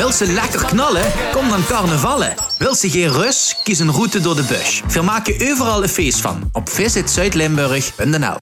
Wil ze lekker knallen? Kom dan carnavallen. Wil ze geen rust? Kies een route door de bus. We maken overal een feest van op visitzuidlimburg.nl